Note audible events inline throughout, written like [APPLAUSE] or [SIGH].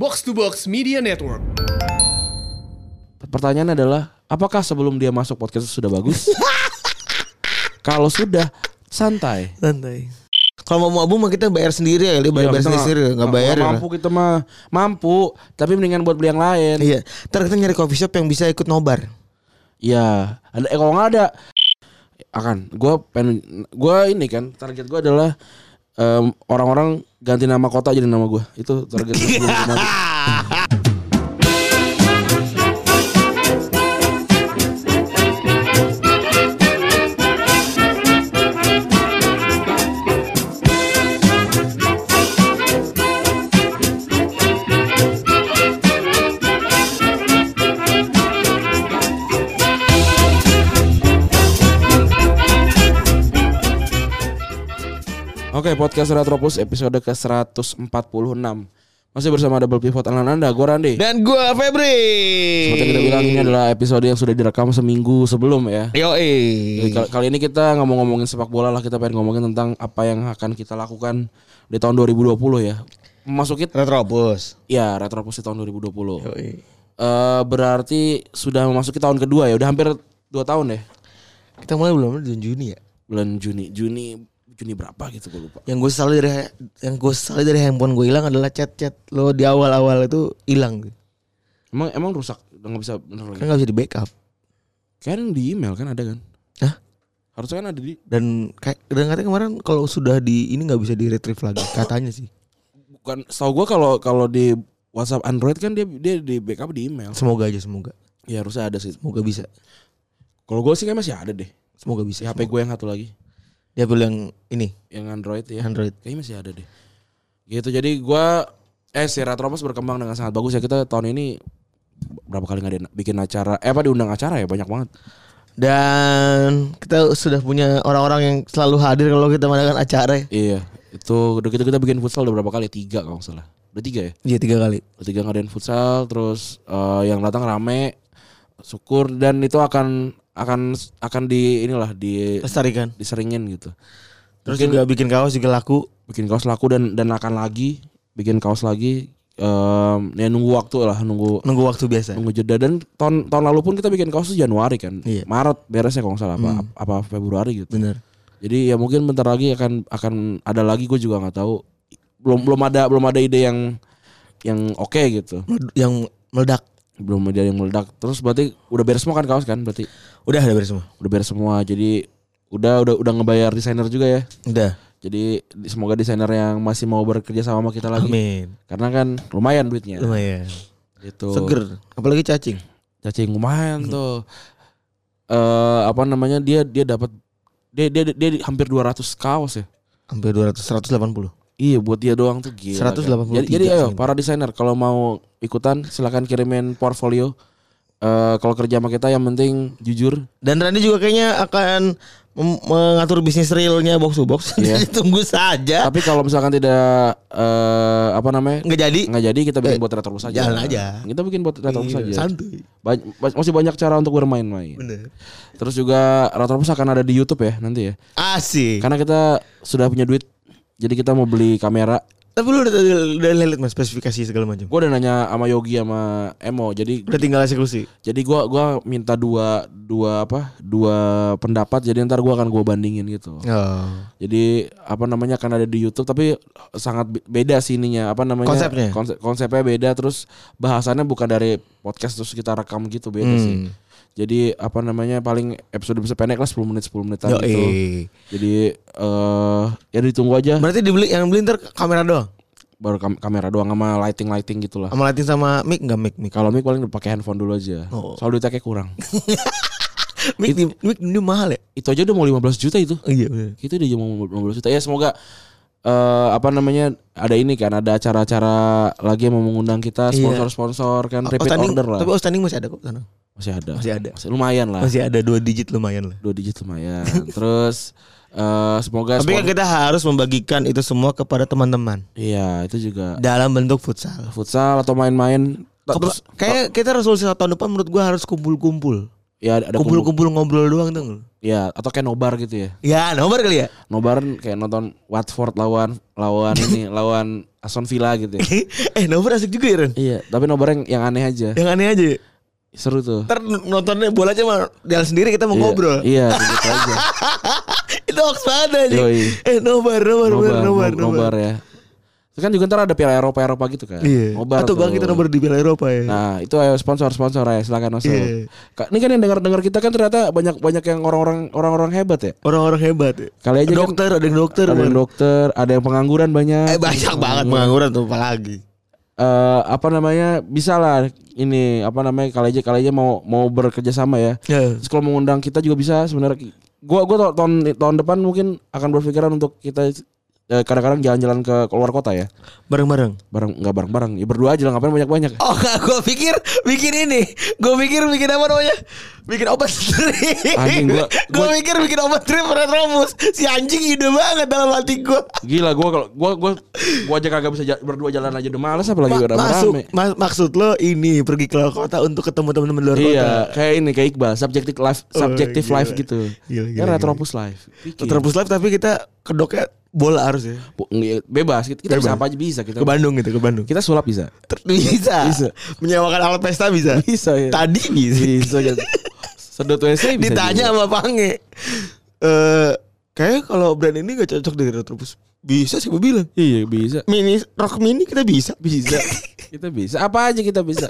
Box to Box Media Network. Pertanyaannya adalah, apakah sebelum dia masuk podcast itu sudah bagus? [LAUGHS] Kalau sudah, santai. Santai. Kalau mau mabuk mah kita bayar sendiri ya, dia bayar, Ya, bayar sendiri, nggak bayar ya. mampu kita mah mampu, tapi mendingan buat beli yang lain. Iya, ntar kita nyari coffee shop yang bisa ikut nobar. Iya, ada eh, kalau nggak ada akan gue pengen gue ini kan target gue adalah em, orang-orang ganti nama kota jadi nama gue itu target gue [LAUGHS] Oke podcast Retropus episode ke 146 masih bersama double pivot alan anda gue Randi. Dan gua Febri. Seperti kita bilang ini adalah episode yang sudah direkam seminggu sebelum ya. Yo Jadi kal- kali ini kita nggak mau ngomongin sepak bola lah, kita pengen ngomongin tentang apa yang akan kita lakukan di tahun 2020 ya. Memasuki Retrobus. ya Retropus di tahun 2020. Eh berarti sudah memasuki tahun kedua ya, udah hampir dua tahun deh. Kita mulai belum di Juni ya. Bulan Juni, Juni Juni berapa gitu gue lupa. Yang gue sesali dari yang gue sesali dari handphone gue hilang adalah chat-chat lo di awal-awal itu hilang. Emang emang rusak, nggak bisa bener lagi. Kan nggak bisa di backup. Kan di email kan ada kan? Hah? Harusnya kan ada di Dan kayak dan katanya kemarin kalau sudah di ini nggak bisa di retrieve lagi katanya sih. bukan setahu gua kalau kalau di WhatsApp Android kan dia dia di backup di email. Semoga aja semoga. Ya harusnya ada sih. Semoga bisa. Kalau gue sih kayak masih ada deh. Semoga bisa. HP gue yang satu lagi, Dia pilih yang ini yang Android ya. Android. Kayaknya masih ada deh. Gitu jadi gua eh si Retropos berkembang dengan sangat bagus ya kita tahun ini berapa kali ngadain bikin acara eh apa diundang acara ya banyak banget. Dan kita sudah punya orang-orang yang selalu hadir kalau kita mengadakan acara ya. Iya, itu udah kita kita bikin futsal udah berapa kali? Tiga kalau nggak salah. Udah tiga ya? Iya tiga kali. Udah tiga ngadain futsal, terus eh, yang datang rame, syukur dan itu akan akan akan di inilah di Lestarikan. diseringin gitu. Terus Mungkin juga bikin kaos juga laku. bikin kaos laku dan dan akan lagi bikin kaos lagi. Em, ya nunggu waktu lah, nunggu Nunggu waktu biasa. nunggu jeda dan tahun tahun lalu pun kita bikin kaos Januari kan, Iya. Maret beresnya kalau nggak salah apa apa Februari gitu. Bener. Jadi ya mungkin bentar lagi akan akan ada lagi gue juga nggak tahu. Belum belum ada belum ada ide yang yang oke gitu. Meled- Yang meledak. Belum ada yang meledak. Terus berarti udah beres semua kan kaos kan? Berarti Udah ada beres semua. udah beres semua. Jadi udah udah udah ngebayar desainer juga ya. Udah. Jadi di- semoga desainer yang masih mau bekerja sama sama kita lagi. Amin. Karena kan lumayan duitnya. Lumayan. Gitu. Seger. Apalagi cacing. Cacing lumayan tuh. Eh apa namanya? Dia dia dapat dia, dia dia hampir 200 kaos ya. Hampir 200 180. Iya buat dia doang tuh gila. 183 kan. Jadi, jadi ayo para desainer kalau mau ikutan silakan kirimin portfolio. Eh kalau kerja sama kita yang penting jujur. Dan Randy juga kayaknya akan mengatur bisnis realnya box to box. Iya. [LAUGHS] Tunggu saja. Tapi kalau misalkan tidak eh apa namanya? Nggak jadi. nggak jadi kita bikin Eh, buat retrobus aja. jalan aja. Kita bikin buat retrobus Iya, aja. Santuy. Ba- masih banyak cara untuk bermain-main. Bener. Terus juga retrobus akan ada di YouTube ya nanti ya. Asik. Karena kita sudah punya duit. Jadi kita mau beli kamera. Tapi lu udah, udah, udah lihat mas spesifikasi segala macam. Gue udah nanya sama Yogi sama Emo. Jadi Udah tinggal eksekusi. Jadi gua gua minta dua dua apa? Dua pendapat jadi ntar gua akan gua bandingin gitu. Oh. Jadi apa namanya akan ada di YouTube tapi sangat be- beda sih ininya apa namanya Konsepnya? Konse- konsepnya beda terus bahasannya bukan dari podcast terus kita rekam gitu beda Hmm. sih. Jadi apa namanya paling episode bisa pendek lah 10 menit 10 menitan Yo, gitu. Jadi eh ya ditunggu aja Berarti dibeli yang beli ntar kamera doang. baru kam- kamera doang sama lighting-lighting gitu lah. Sama lighting sama mic enggak mic mic. Kalau mic paling pakai handphone dulu aja. Oh. Soal duitnya kayak kurang. [LAUGHS] Mic di, mic ini mahal ya? itu aja udah mau 15 juta itu. Oh, iya bener. Itu dia mau 15 juta. Ya semoga eh apa namanya ada ini kan ada acara-acara lagi yang mau mengundang kita Iya. sponsor-sponsor kan repeat Outstanding- order lah. Tapi outstanding masih ada kok sana. Masih ada. Masih ada. Masih lumayan lah. Masih ada dua digit lumayan lah. Dua digit lumayan. [LAUGHS] Terus eh semoga Tapi kan kita harus membagikan itu semua kepada teman-teman Iya, itu juga dalam bentuk futsal. futsal atau main-main terus Kayak kita resolusi tahun depan menurut gua harus kumpul-kumpul. ya ada kumpul, Kumpul-kumpul ngobrol doang tuh. ya atau kayak nobar gitu ya. Ya, nomor kali ya. Nobar kayak nonton Watford lawan lawan [LAUGHS] ini lawan Aston Villa gitu ya. [LAUGHS] eh nobar asik juga ya Ren. iya, tapi nobar yang, yang aneh aja. Yang aneh aja. ya. Seru tuh. Ntar nontonnya bola aja mah jalan sendiri kita mau Iya, ngobrol. Iya, gitu aja. [LAUGHS] Itu hoax banget aja. Yoi. Eh nobar, nobar, nobar, Nobar, nobar, nobar, ya. Itu kan juga ntar ada Piala Eropa Eropa gitu kan. Iya. Nobar Atau bang kita nobar di Piala Eropa ya. Nah, itu ayo sponsor sponsor ya, silakan masuk. Iya. Kak, Ini kan yang dengar-dengar kita kan ternyata banyak banyak yang orang-orang orang-orang hebat ya. Orang-orang hebat ya. Kali aja kan- dokter, ada yang dokter. ada yang dokter, ada yang pengangguran banyak. Eh banyak banget pengangguran tuh apalagi. Eh, apa namanya bisa lah ini apa namanya kali aja kali aja mau mau bekerja sama ya. Ya. Terus kalau mengundang kita juga bisa sebenarnya. Gua gua tahun tahun depan mungkin akan berpikiran untuk kita eh, kadang-kadang jalan-jalan ke keluar kota ya. Bareng-bareng. Bareng nggak bareng-bareng. Ya berdua aja lah ngapain banyak-banyak. Oh gue pikir bikin ini. Gue pikir bikin apa namanya? Bikin obat strip. Anjing, gua- gue [LAUGHS] gua- pikir bikin obat strip retrobus. Si anjing ide banget dalam hati gue. Gila gua kalau gua gua gua aja kagak bisa ja- berdua jalan aja udah males apalagi Ma- rame-rame. ma- maksud lo ini pergi ke luar kota untuk ketemu teman-teman luar kota. Iya, kayak ini kayak Iqbal, subjective life, Oh, subjective gila. life gitu. Gila, ya gila, Retropus life. Pikir. Terus live tapi kita kedoknya bola harus ya. Bebas kita, kita bisa apa aja bisa kita. Ke Bandung gitu, ke Bandung. Kita sulap bisa. Ter- bisa. Bisa. Menyewakan alat pesta bisa. Bisa ya. Tadi bisa. Bisa gitu. [LAUGHS] Sedot WC bisa. Ditanya juga. sama Pange. Eh, kayak kalau brand ini gak cocok di Retrobus. Bisa sih gue bilang. Iya, bisa. Mini rok mini kita bisa. Bisa. kita bisa. Apa aja kita bisa.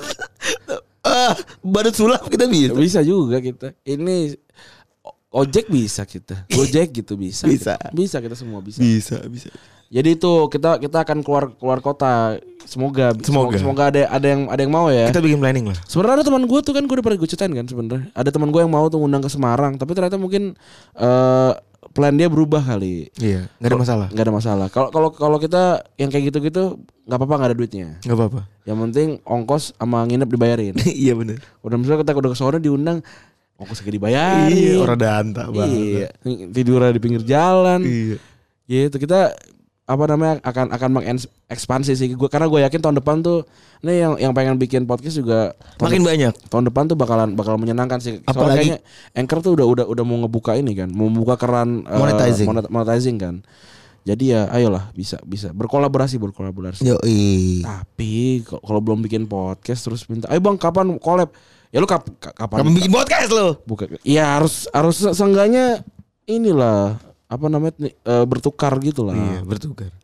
Ah, badut sulap kita bisa. Bisa juga kita. Ini ojek bisa kita. Gojek gitu bisa. Bisa. Bisa kita semua bisa. Bisa, bisa. Jadi itu kita kita akan keluar keluar kota. Semoga Semoga. semoga ada ada yang ada yang mau ya. Kita bikin planning lah. Sebenarnya ada teman gue tuh kan gue udah pernah gue ceritain kan sebenarnya. Ada teman gue yang mau tuh ngundang ke Semarang, tapi ternyata mungkin eh plan dia berubah kali. Iya, nggak ada masalah. Nggak ada masalah. Kalau kalau kalau kita yang kayak gitu-gitu nggak apa-apa nggak ada duitnya. Nggak apa-apa. Yang penting ongkos sama nginep dibayarin. [LAUGHS] iya bener. Udah misalnya kita udah ke sana diundang ongkos gak dibayarin. Iya, orang danta Iya, tidurnya di pinggir jalan. Iya. Gitu kita apa namanya akan akan mengekspansi sih gue karena gue yakin tahun depan tuh nih yang yang pengen bikin podcast juga tahun Makin banyak. tahun depan tuh bakalan bakal menyenangkan sih. Soalnya Apalagi- kayaknya Anchor tuh udah udah udah mau ngebuka ini kan, mau membuka keran eh, Monetizing. monet- monetizing kan. Jadi ya ayolah bisa bisa berkolaborasi berkolaborasi. Yo, Tapi kalau belum bikin podcast terus minta, "Ayo Bang, kapan collab?" Ya lu kap, ka- kapan? Kamu bikin podcast lo? Buka. Iya harus harus se- seenggaknya inilah apa namanya eh, bertukar gitu lah. Iya, bertukar.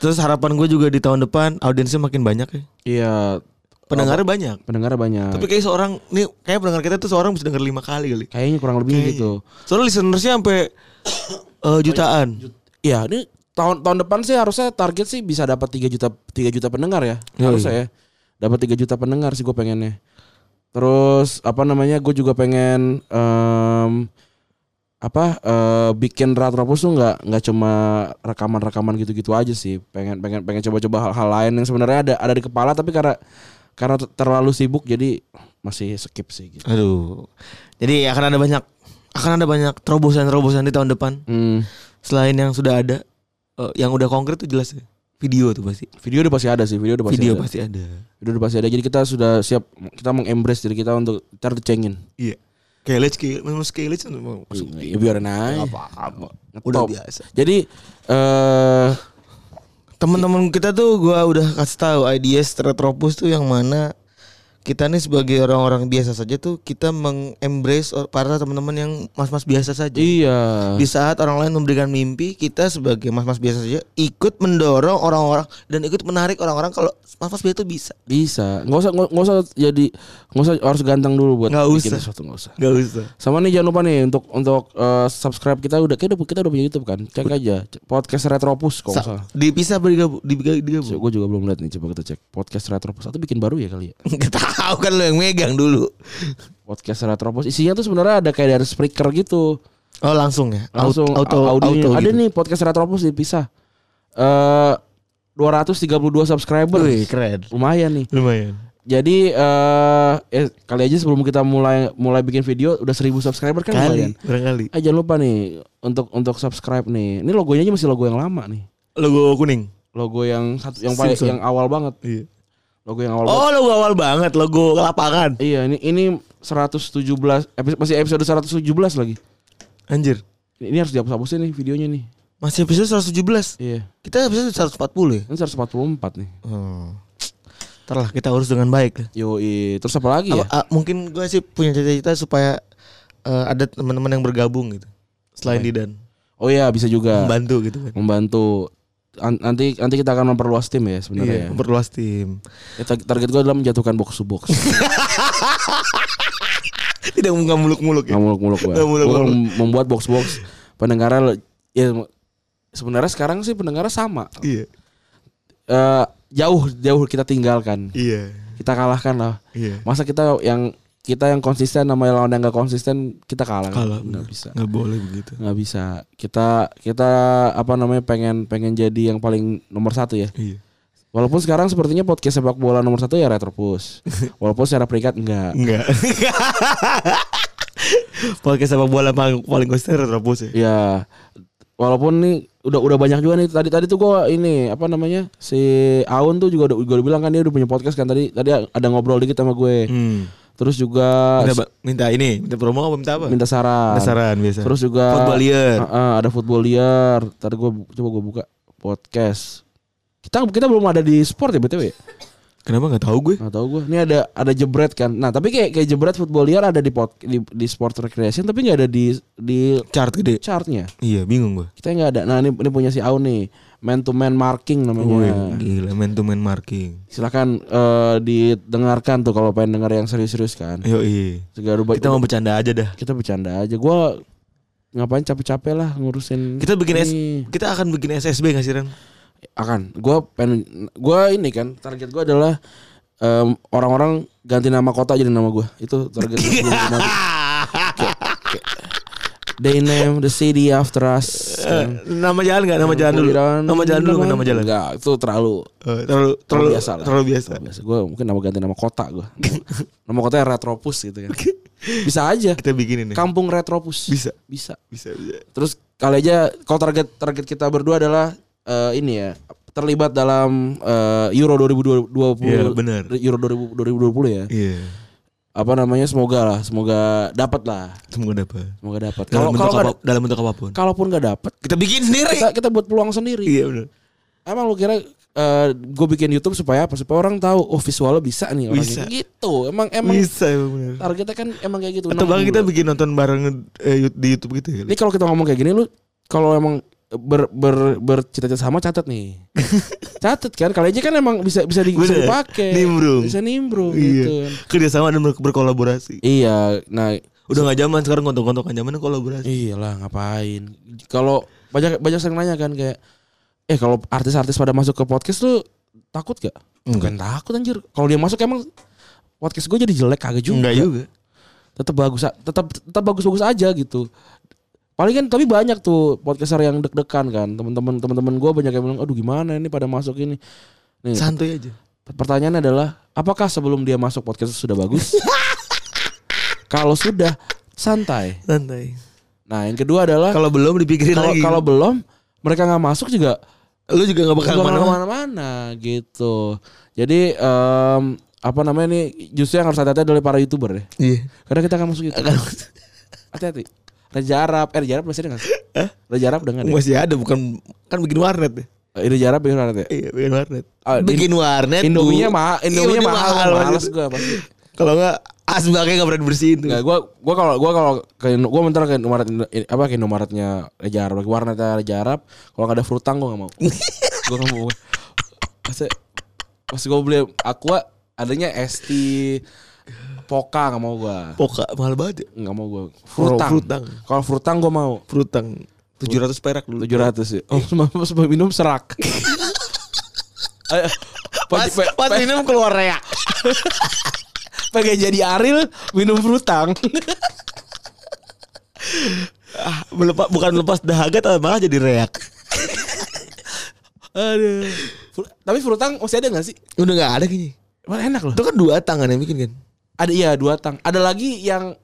Terus harapan gue juga di tahun depan audiensnya makin banyak ya. Iya, Pendengarnya banyak. pendengarnya banyak. Tapi kayak seorang nih kayak pendengar kita tuh seorang bisa denger lima kali kali. kayaknya kurang lebih Kayaknya. gitu. Soalnya listenersnya sampai eh, jutaan. Iya, ini tahun tahun depan sih harusnya target sih bisa dapat 3 juta 3 juta pendengar ya. Iya, Harusnya ya. Dapat 3 juta pendengar sih gue pengennya. Terus apa namanya? Gue juga pengen em, apa eh, bikin Ratropus tuh nggak nggak cuma rekaman-rekaman gitu-gitu aja sih. Pengen pengen pengen coba-coba hal-hal lain yang sebenarnya ada ada di kepala tapi karena karena terlalu sibuk jadi masih skip sih gitu. Aduh. Jadi akan ada banyak akan ada banyak terobosan-terobosan di tahun depan. Hmm. Selain yang sudah ada eh, yang udah konkret tuh jelas ya. Video tuh pasti. Video udah pasti ada sih, video udah pasti Video ada. pasti ada. Video udah pasti ada. Jadi kita sudah siap kita mengembrace diri kita untuk ntar dicengin. Iya. Kelec, kelec, memang kelec masuk. Ya biarin aja. Apa-apa. Udah biasa. Jadi eh Teman-teman kita tuh gua udah kasih tahu ideas Retropus tuh yang mana kita nih sebagai orang-orang biasa saja tuh kita mengembrace para teman-teman yang mas-mas biasa saja. iya. Di saat orang lain memberikan mimpi, kita sebagai mas-mas biasa saja ikut mendorong orang-orang dan ikut menarik orang-orang kalau mas-mas biasa itu bisa. Bisa. Nggak usah nggak nggak usah jadi nggak usah harus ganteng dulu buat Nggak bikin usah. sesuatu nggak usah. Gak usah. Sama nih jangan lupa nih untuk untuk eh, subscribe kita udah kita udah kita udah punya YouTube kan. Cek aja podcast Retropus salah. Dipisah apa digabung? Digabung? Gue juga belum lihat nih coba kita cek podcast Retropus atau bikin baru ya kali ya. Tahu kan lo yang megang dulu. Podcast Retropus isinya tuh sebenarnya ada kayak dari Spreaker gitu. Oh langsung ya? langsung auto, auto, auto ada gitu. nih podcast Retropus dipisah eh 232 subscriber Wih, keren. lumayan nih Lumayan. jadi eh eh, kali aja sebelum kita mulai mulai bikin video udah 1000 subscriber kan lumayan Kali, barangkali. eh jangan lupa nih untuk untuk subscribe nih ini logonya aja masih logo yang lama nih Logo kuning. logo yang satu yang paling yang awal banget Iya. Logo yang awal banget Oh, logo awal banget, logo lapangan. iya ini ini 117 episode, masih episode 117 lagi Anjir. ini, ini harus dihapus-hapusin nih videonya nih Masih episode 117. Iya. Kita episode 140 ya. Ini 144 nih. Hmm. Ntar lah kita urus dengan baik lah. Yo, terus apa lagi ya? Apa- ah, mungkin gue sih punya cita-cita supaya eh, ada teman-teman yang bergabung gitu. Selain. Didan. Oh iya, bisa juga Membantu gitu kan. membantu. An- nanti nanti kita akan memperluas tim ya sebenarnya. Iya, ya. memperluas tim. Ya, tar- target gue adalah menjatuhkan box to box. [LAUGHS] Tidak nggak muluk-muluk ya. Nggak muluk-muluk gue. Gue mem- membuat box box pendengarnya le- ya sebenarnya sekarang sih pendengarnya sama. Iya. Eh, jauh jauh kita tinggalkan. Iya. Kita kalahkan lah. Iya. Masa kita yang kita yang konsisten sama lawan yang gak konsisten kita kalah. Kalah, nggak bisa. Nggak boleh begitu. nggak bisa. Kita kita apa namanya pengen pengen jadi yang paling nomor satu ya. Iya. Walaupun sekarang sepertinya podcast sepak bola nomor satu ya Retropus. [LAUGHS] Walaupun secara peringkat enggak. Enggak. [LAUGHS] Podcast sepak bola paling paling konsisten Retropus ya. Ya walaupun nih udah udah banyak juga nih tadi tadi tuh gua ini apa namanya si Aun tuh juga udah, udah bilang kan dia udah punya podcast kan tadi tadi ada ngobrol dikit sama gue. Hmm. Terus juga Minta, minta ini, minta promo apa minta apa? minta saran. Minta saran biasa. Terus juga Footballier. Ah, ah, ada footballier. Tadi gua coba gua buka podcast. Kita kita belum ada di sport ya BTW. Kenapa nggak tahu gue? Nggak tahu gue. Ini ada ada jebret kan. Nah tapi kayak kayak jebret footballier ada di pod, di, di sport recreation tapi nggak ada di di Chart gede. chartnya. Iya, bingung gue. Kita nggak ada. Nah ini ini punya si Aun nih. Man to man marking Wih, namanya. gila man to man marking. Silakan eh, didengarkan tuh kalau pengen denger yang serius-serius kan. Yo iya. Kita mau bercanda aja dah. kita bercanda aja. Gua ngapain capek-capek lah ngurusin. Kita bikin S, ini. kita akan bikin SSB nggak sih Ren? akan. Gua pengen gua ini kan target gua adalah em, orang-orang ganti nama kota jadi nama gua. Itu target gua [LAUGHS] They name the city after us. kan. nama jalan nggak? Nama jalan dulu. Nama jalan dulu nggak? Nama jalan. Enggak, itu terlalu Eh, terlalu terlalu biasa lah. Terlalu biasa. Terlalu biasa. Gue mungkin nama ganti nama kota gue. [LAUGHS] nama kotanya Retropus gitu kan. [LAUGHS] Bisa aja. Kita bikin ini. Kampung Retropus. Bisa. Bisa. Bisa bisa. Terus kali aja kalau target target kita berdua adalah eh, ini ya terlibat dalam eh, Euro 2020 Iya, benar. Euro 2000 2020 ya. Iya. Apa namanya? Semoga lah, semoga dapat lah. Semoga dapat. Semoga dapat. Dalam Kalau bentuk kalau apa, dalam bentuk apa pun. kalaupun nggak dapat, Kita bikin sendiri. kita kita buat peluang sendiri. Iya benar. Emang lu kira gue bikin YouTube supaya apa? Supaya orang tahu oh visualnya bisa nih orangnya. Bisa. Gitu. Emang emang Bisa emang benar. targetnya kan emang kayak gitu. Atau Nah, bahkan kita bikin nonton bareng eh, di YouTube gitu ya. Ini kalau kita ngomong kayak gini lu kalau emang ber, ber, bercita-cita sama catat nih. [LAUGHS] catat kan kali aja kan emang bisa bisa, di, bisa dipakai. Nimbrung. Bisa nimbrung Iya. gitu. kan. Kerjasama dan ber- berkolaborasi. Iya, nah Udah nggak zaman sekarang kontok-kontokan zaman kolaborasi. iyalah ngapain. Kalau banyak banyak yang nanya kan kayak eh kalau artis-artis pada masuk ke podcast lu takut gak? Bukan takut anjir. Kalau dia masuk emang podcast gue jadi jelek kagak juga. Enggak juga. tetap bagus tetap tetap bagus-bagus aja gitu paling kan tapi banyak tuh podcaster yang deg-degan kan teman-teman teman-teman gue banyak yang bilang aduh gimana ini pada masuk ini nih Santuy aja. pertanyaannya adalah apakah sebelum dia masuk podcast sudah bagus [LAUGHS] kalau sudah santai Santai. nah yang kedua adalah Kalau belum dipikirin kalau lagi. kalau belum mereka nggak masuk juga lu juga nggak bakal ke mana-mana. gitu jadi em, apa namanya nih justru yang harus hati-hati adalah para youtuber ya Iya. karena kita akan masuk YouTube hati-hati Raja Arab eh Raja Arab masih ada nggak sih? Raja Arab udah nggak ada Masih ada bukan kan bikin warnet ya. Eh, Raja Arab bikin warnet ya Iya, bikin warnet. Ah, bikin warnet. Indominya mahal Indominya mahal, pasti. males gue pasti Kalau enggak asbaknya enggak pernah dibersihin tuh. Enggak, gua gua kalau gua kalau ke gua bentar ke Indomaret Indo- apa ke Indomaretnya Raja Arab, ke warnetnya Raja Arab, kalau nggak ada frutang gua nggak mau. [LAUGHS] gua nggak mau. Pas pas gua beli Aqua adanya ST Poka nggak mau gua. Poka mahal banget ya. Nggak mau gua. Kalau Frutang. frutang. Kalau frutang gua mau. Frutang 700 perak dulu. 700 ya. Oh, semua semua minum serak. [LAUGHS] Ayo, Pas, pas minum keluar reak. [LAUGHS] pengen jadi Aril minum frutang. [LAUGHS] Ah, melepas, bukan lepas dahaga tapi malah jadi reak. Aduh. Tapi frutang masih ada gak sih? Udah enggak ada kayaknya. Wah, enak loh. Itu kan dua tangan yang bikin kan. Ada iya dua tang. Ada lagi yang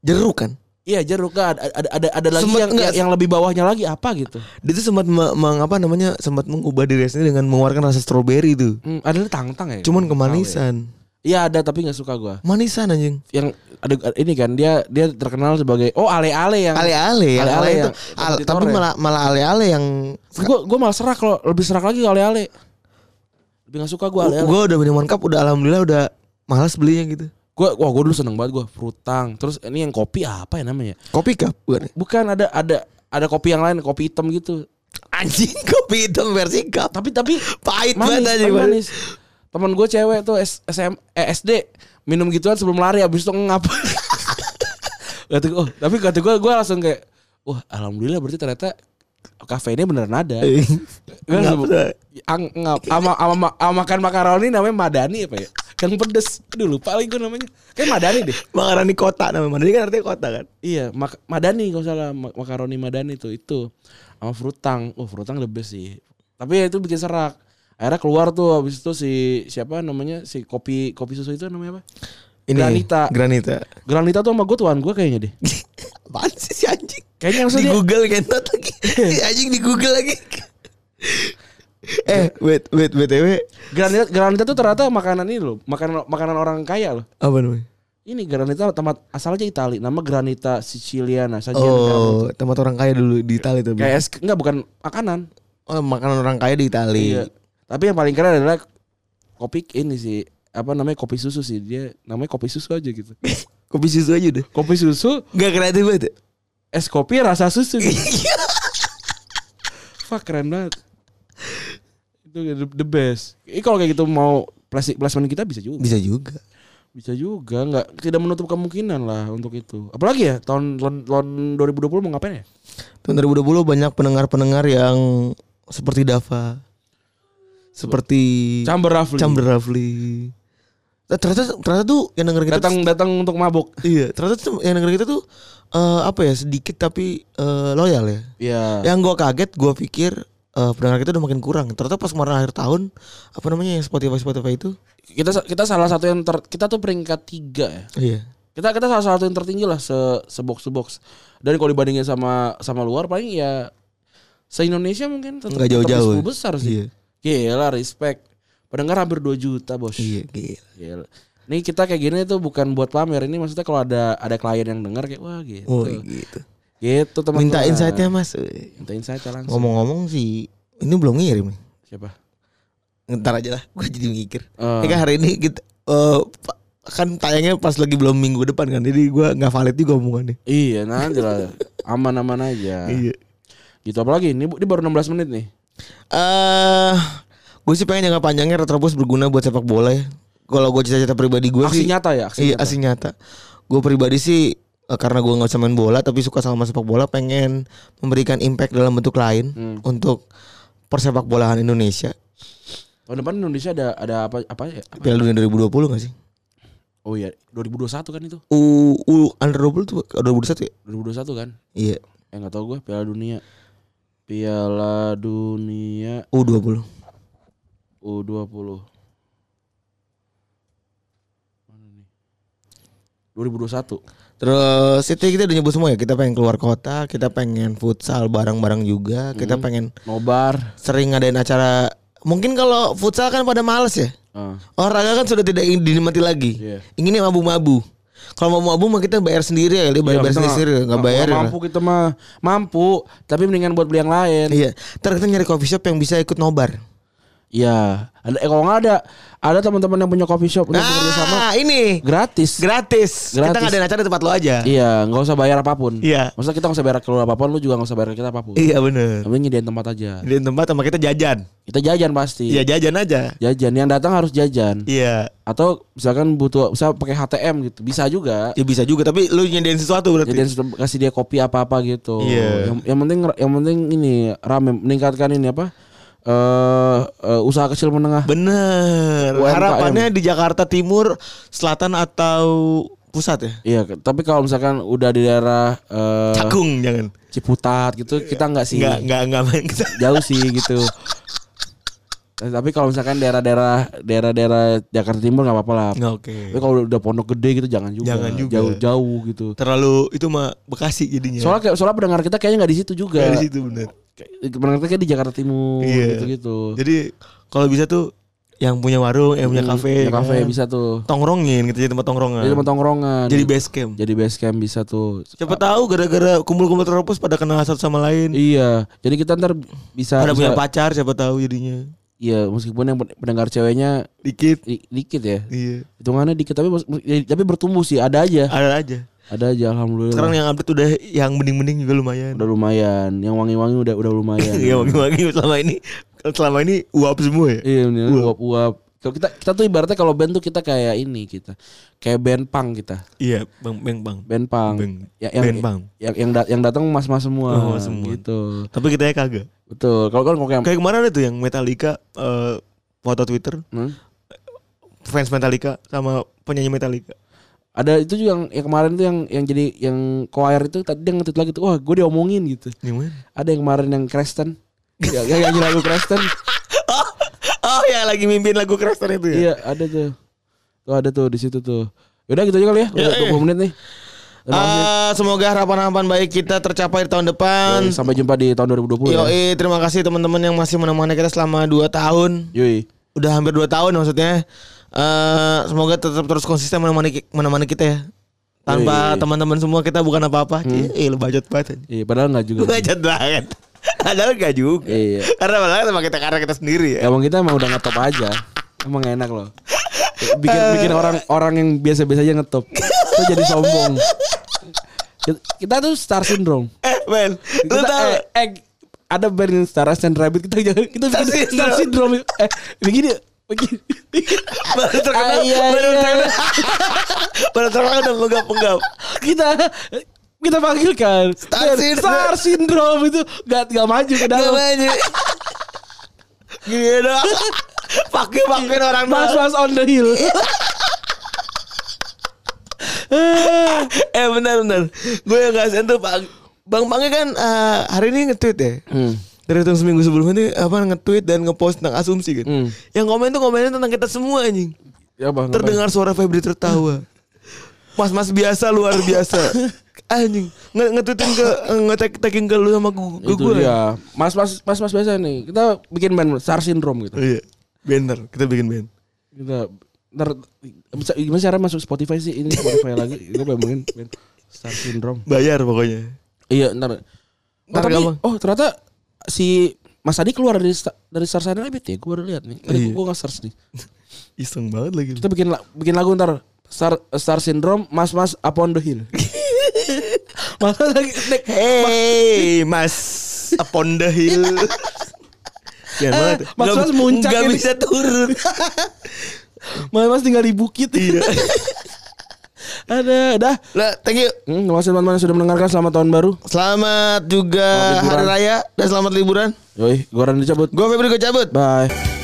Jeruk kan. iya jeruk kan. Ada ada ada, ada lagi Sempet yang, nggak- yang yang lebih bawahnya lagi apa gitu. Dia tuh sempat me- meng- apa namanya sempat mengubah diri sendiri dengan mengeluarkan rasa stroberi itu. Hmm, ada tang tang ya. Cuman ya. kemanisan. Iya ada tapi nggak suka gua. Manisan anjing. Yang ada ini kan dia dia terkenal sebagai oh ale-ale yang Ale-ale ya. Ale-ale Ale itu. yang- al- yang tapi ya? malah malah ale-ale yang Gue gue malah serak loh, lebih serak lagi ale-ale. Lebih gak suka gue ale-ale. gue udah minum cup udah alhamdulillah udah malas belinya gitu. Gue wah gue dulu seneng banget gue frutang. Terus ini yang kopi apa ya namanya? Kopi cup bukan? Bukan ada ada ada kopi yang lain, kopi hitam gitu. Anjing [LAUGHS] kopi hitam versi cup. Tapi tapi Pahit manis, banget anjing. manis. Temen gue cewek tuh S, SM, eh, SD minum gituan sebelum lari abis itu ngap. [LAUGHS] kata gue, oh, tapi kata gue gue langsung kayak wah alhamdulillah berarti ternyata kafeinnya beneran ada. [LAUGHS] Ngap ama, ama, ama makan makaroni namanya Madani apa ya? Yang pedes. Aduh lupa lagi gue namanya. Kayak Madani deh. [LAUGHS] Makanan di kota namanya. Ini kan artinya kota kan. Iya, mak Madani kalau salah Ma- makaroni Madani tuh itu sama frutang. Oh, frutang the best sih. Tapi ya itu bikin serak. Akhirnya keluar tuh habis itu si siapa namanya si kopi kopi susu itu namanya apa? Granita. Granita. Granita tuh sama gue tuan gue kayaknya deh. [LAUGHS] Apaan sih si anjing? Kayaknya Di maksudnya Google kentot lagi. [LAUGHS] Si anjing di Google lagi. [LAUGHS] eh, wait, wait, BTW. Granita Granita tuh ternyata makanan ini loh, makanan makanan orang kaya loh. Apa namanya? Ini Granita tempat asalnya Itali, nama Granita Siciliana negara Oh, tempat orang kaya dulu di Itali tuh. Kayak es, enggak bukan makanan. Oh, makanan orang kaya di Itali. Iya. Tapi yang paling keren adalah kopi ini sih apa namanya kopi susu sih dia namanya kopi susu aja gitu. [LAUGHS] Kopi susu aja deh. kopi susu, Gak kreatif banget. ya? es kopi rasa susu. Gitu. [LAUGHS] Fuck keren banget. Itu the, the best. Ini kalau kayak gitu mau plastik placement kita bisa juga. Bisa juga. Bisa juga nggak tidak menutup kemungkinan lah untuk itu. Apalagi ya tahun tahun, tahun 2020 mau ngapain ya? Tahun 2020 banyak pendengar-pendengar yang seperti Dava. Seperti Chamber Rafli. Chamber Rafli. Eh, Ternyata ternyata tuh yang denger kita Datang datang untuk mabuk. Iya, ternyata tuh yang denger kita tuh eh, apa ya sedikit tapi eh, loyal ya. Iya. Yang gua kaget, gua pikir eh, pendengar kita udah makin kurang. Ternyata pas kemarin akhir tahun apa namanya yang Spotify Spotify itu? Kita kita salah satu yang ter, kita tuh peringkat tiga ya. Iya. Kita kita salah satu yang tertinggi lah se sebox sebox. Dan kalau dibandingin sama sama luar paling ya se Indonesia mungkin tetap Nggak jauh-jauh. tetap 10 besar sih. Iya. Gila respect. Pendengar hampir 2 juta bos. Iya, gila. Gila. Nih kita kayak gini tuh bukan buat pamer ini maksudnya kalau ada ada klien yang dengar kayak wah gitu. Oh, gitu. Gitu teman Minta insight-nya Mas. Minta insight langsung. Ngomong-ngomong sih ini belum ngirim nih. Siapa? Ntar aja lah, gue jadi mikir. Oh. Ini kan hari ini kita eh, pa- kan tayangnya pas lagi belum minggu depan kan, jadi gue nggak valid juga omongannya. Iya nanti lah aman-aman aja. Iya. Gitu apalagi ini, ini baru 16 menit nih. Eh, gue sih pengen jangka panjangnya Retrobus berguna buat sepak bola ya. Kalau gue cita-cita pribadi gue Aksi sih, nyata ya, aksi iya nyata. aksi nyata. Gue pribadi sih karena gue nggak bisa main bola tapi suka sama sepak bola, pengen memberikan impact dalam bentuk lain Hmm. untuk persepak bolaan Indonesia. Tahun depan Indonesia ada ada apa apa ya? Apa? Piala Dunia 2020 gak sih? Oh iya, 2021 kan itu. U, U under 20 tuh 2021 ya? 2021 kan? Iya, Eh nggak tahu gue Piala Dunia. Piala Dunia U20. U20. Mana nih? 2021. Terus itu kita udah nyebut semua ya. Kita pengen keluar kota, kita pengen futsal bareng-bareng juga, kita Hmm. pengen Nobar. sering ngadain acara. Mungkin kalau futsal kan pada males ya. Ah, Olahraga kan sudah tidak ingin dinikmati lagi. Iya. Inginnya mabu-mabu. Kalau mau mabu mah kita bayar sendiri ya, dia bayar, Iya, bayar sendiri, nggak- nggak- bayar ya. mampu kita mah mampu, tapi mendingan buat beli yang lain. Iya, ntar kita nyari coffee shop yang bisa ikut nobar. Iya. Ada eh kalau nggak ada, ada teman-teman yang punya coffee shop untuk bekerja sama Nah, ini gratis. gratis. Kita Gratis. ngadain acara di tempat lo aja. Iya, nggak usah bayar apa pun. Iya. Maksudnya kita nggak usah bayar keluar apa pun, lu juga nggak usah bayar kita apa pun. Iya bener. Yang penting nyediain tempat aja. Di tempat sama kita jajan. Kita jajan pasti. Iya jajan aja. Jajan yang datang harus jajan. Iya. Atau misalkan butuh bisa pakai HTM gitu. Bisa juga. Ya bisa juga tapi lu nyediain sesuatu berarti. Jadi kasih dia kopi apa-apa gitu. Iya. Yang, yang penting yang penting ini rame meningkatkan ini apa? Eh eh, usaha kecil menengah. Bener. UMKM. Harapannya di Jakarta Timur, Selatan atau pusat ya? Iya, tapi kalau misalkan udah di daerah eh Cakung jangan. Ciputat gitu, kita nggak sih. Enggak enggak enggak main kita. Jauh sih gitu. [LAUGHS] Eh, tapi kalau misalkan daerah-daerah daerah-daerah Jakarta Timur nggak apa-apa lah. Oke. Tapi kalau udah pondok gede gitu jangan juga. Jangan juga. Jauh-jauh gitu. Terlalu itu mah Bekasi jadinya. Soalnya kayak soalnya pendengar kita kayaknya nggak di situ juga. Kayak di situ bener. Kayak- Pendengar kita kayak di Jakarta Timur Iya. gitu-gitu. Jadi kalau bisa tuh yang punya warung, yang punya Hmm, kafe, punya kafe kan. bisa tuh. Tongrongin gitu jadi tempat tongkrongan. Jadi tempat tongkrongan. Jadi base camp. Jadi base camp bisa tuh. Siapa tahu gara-gara kumpul-kumpul terus pada kenal satu sama lain. Iya, jadi kita ntar bisa Pada punya pacar siapa tahu jadinya. Iya, meskipun yang pendengar ceweknya Dikit. di- dikit ya. Iya. Hitungannya dikit tapi ya, tapi bertumbuh sih, ada aja. Ada aja. Ada aja alhamdulillah. Sekarang yang update udah yang bening-bening juga lumayan. udah lumayan, yang wangi-wangi udah udah lumayan. [LAUGHS] Iya wangi-wangi selama ini selama ini uap semua ya. Iya, bener, Uap. uap-uap. Kalau kita kita tuh ibaratnya kalau band tuh kita kayak ini kita. Kayak band punk kita. Iya, Bang Bang Bang. Band punk. Band. Ya, yang, Band punk. Yang yang, dat- yang datang mas-mas semua. Oh, semua. Gitu. Tapi kita ya kagak. Betul. Kalau kan kayak Kayak kemarin ada tuh yang Metallica eh, foto Twitter Hmm? fans Metallica sama penyanyi Metallica. ada itu juga yang, yang kemarin tuh yang yang jadi yang choir itu tadi dia nge-tweet lagi tuh wah gue diomongin gitu Gimana? ada yang kemarin yang Kristen yang yang nyanyi lagu Kristen [LAUGHS] Oh, oh ya lagi mimpin lagu Kristen itu ya. iya ada tuh tuh ada tuh di situ tuh Yaudah gitu aja kali ya udah Ya, iya. 20 menit nih. Ah, semoga harapan-harapan baik kita tercapai di tahun depan. sampai jumpa di tahun 2020 ya Yoi, terima kasih teman-teman yang masih menemani kita selama 2 tahun. Yoi Udah hampir 2 tahun maksudnya. Eh semoga tetap terus konsisten menemani menemani kita ya. Tanpa Yoi. teman-teman semua kita bukan apa-apa. Ih, lu bacot banget. iya padahal nggak juga Bacot banget. [LAUGHS] Padahal gak juga. Iya. Karena malah sama kita karena kita sendiri ya. emang kita emang udah ngetop aja emang enak loh bikin bikin orang orang yang biasa-biasa aja ngetop itu jadi sombong kita, tuh star syndrome Eh, men, lu kita, tahu eh, eh, ada band yang Star and Rabbit kita jangan kita Star bikin Star Syndrome. Syndrome eh begini begini baru terkenal, Ah, iya, baru iya. terkenal, baru terkenal udah menggap-menggap. kita kita panggilkan Star Syndrome. Star Syndrome itu gak, gak maju ke Gak dalam banyak. Gini doang. Pakai pakai orang Mas. Mas on the hill Eh benar benar. Gue yang kasihan tuh Bang Bang Pange kan eh, hari ini nge-tweet ya. hmm. Dari tahun seminggu sebelumnya ini apa nge-tweet dan nge-post tentang asumsi kan. Hmm. Yang komen tuh komennya tentang kita semua anjing. ya bang Terdengar suara Febri tertawa. Mas-mas biasa luar biasa. [LAUGHS] Anjing, nge nge-tweetin ke nge-tagging ke lu sama gu- ke itu gue. dia mas mas mas mas biasa nih kita bikin band Star Syndrome gitu Iya. Bener, kita bikin band. kita ntar bisa gimana cara masuk Spotify sih ini Spotify lagi [LAUGHS] gue bayangin band Star Syndrome Bayar pokoknya. iya ntar Oh, Ntar tapi gampang. oh ternyata si Mas Adi keluar dari dari Star Sign Rabbit ya gue baru lihat nih tadi Iya. gue nggak search nih [LAUGHS] Iseng banget lagi. kita bikin bikin lagu ntar Star Star Syndrome Mas Mas Upon the Hill [LAUGHS] Mas Mas lagi naik Hey, Mas upon the hill. Jangan [LAUGHS] banget. Eh, Mas Mas muncak Gak bisa turun. [LAUGHS] Mas Mas tinggal di bukit Iya. [LAUGHS] ada dah Lah, thank you. hmm, terima kasih teman-teman yang sudah mendengarkan selamat tahun baru Selamat juga Selamat liburan. hari raya dan selamat liburan. Yoi, gue Randy cabut Gue Febri gue cabut. Bye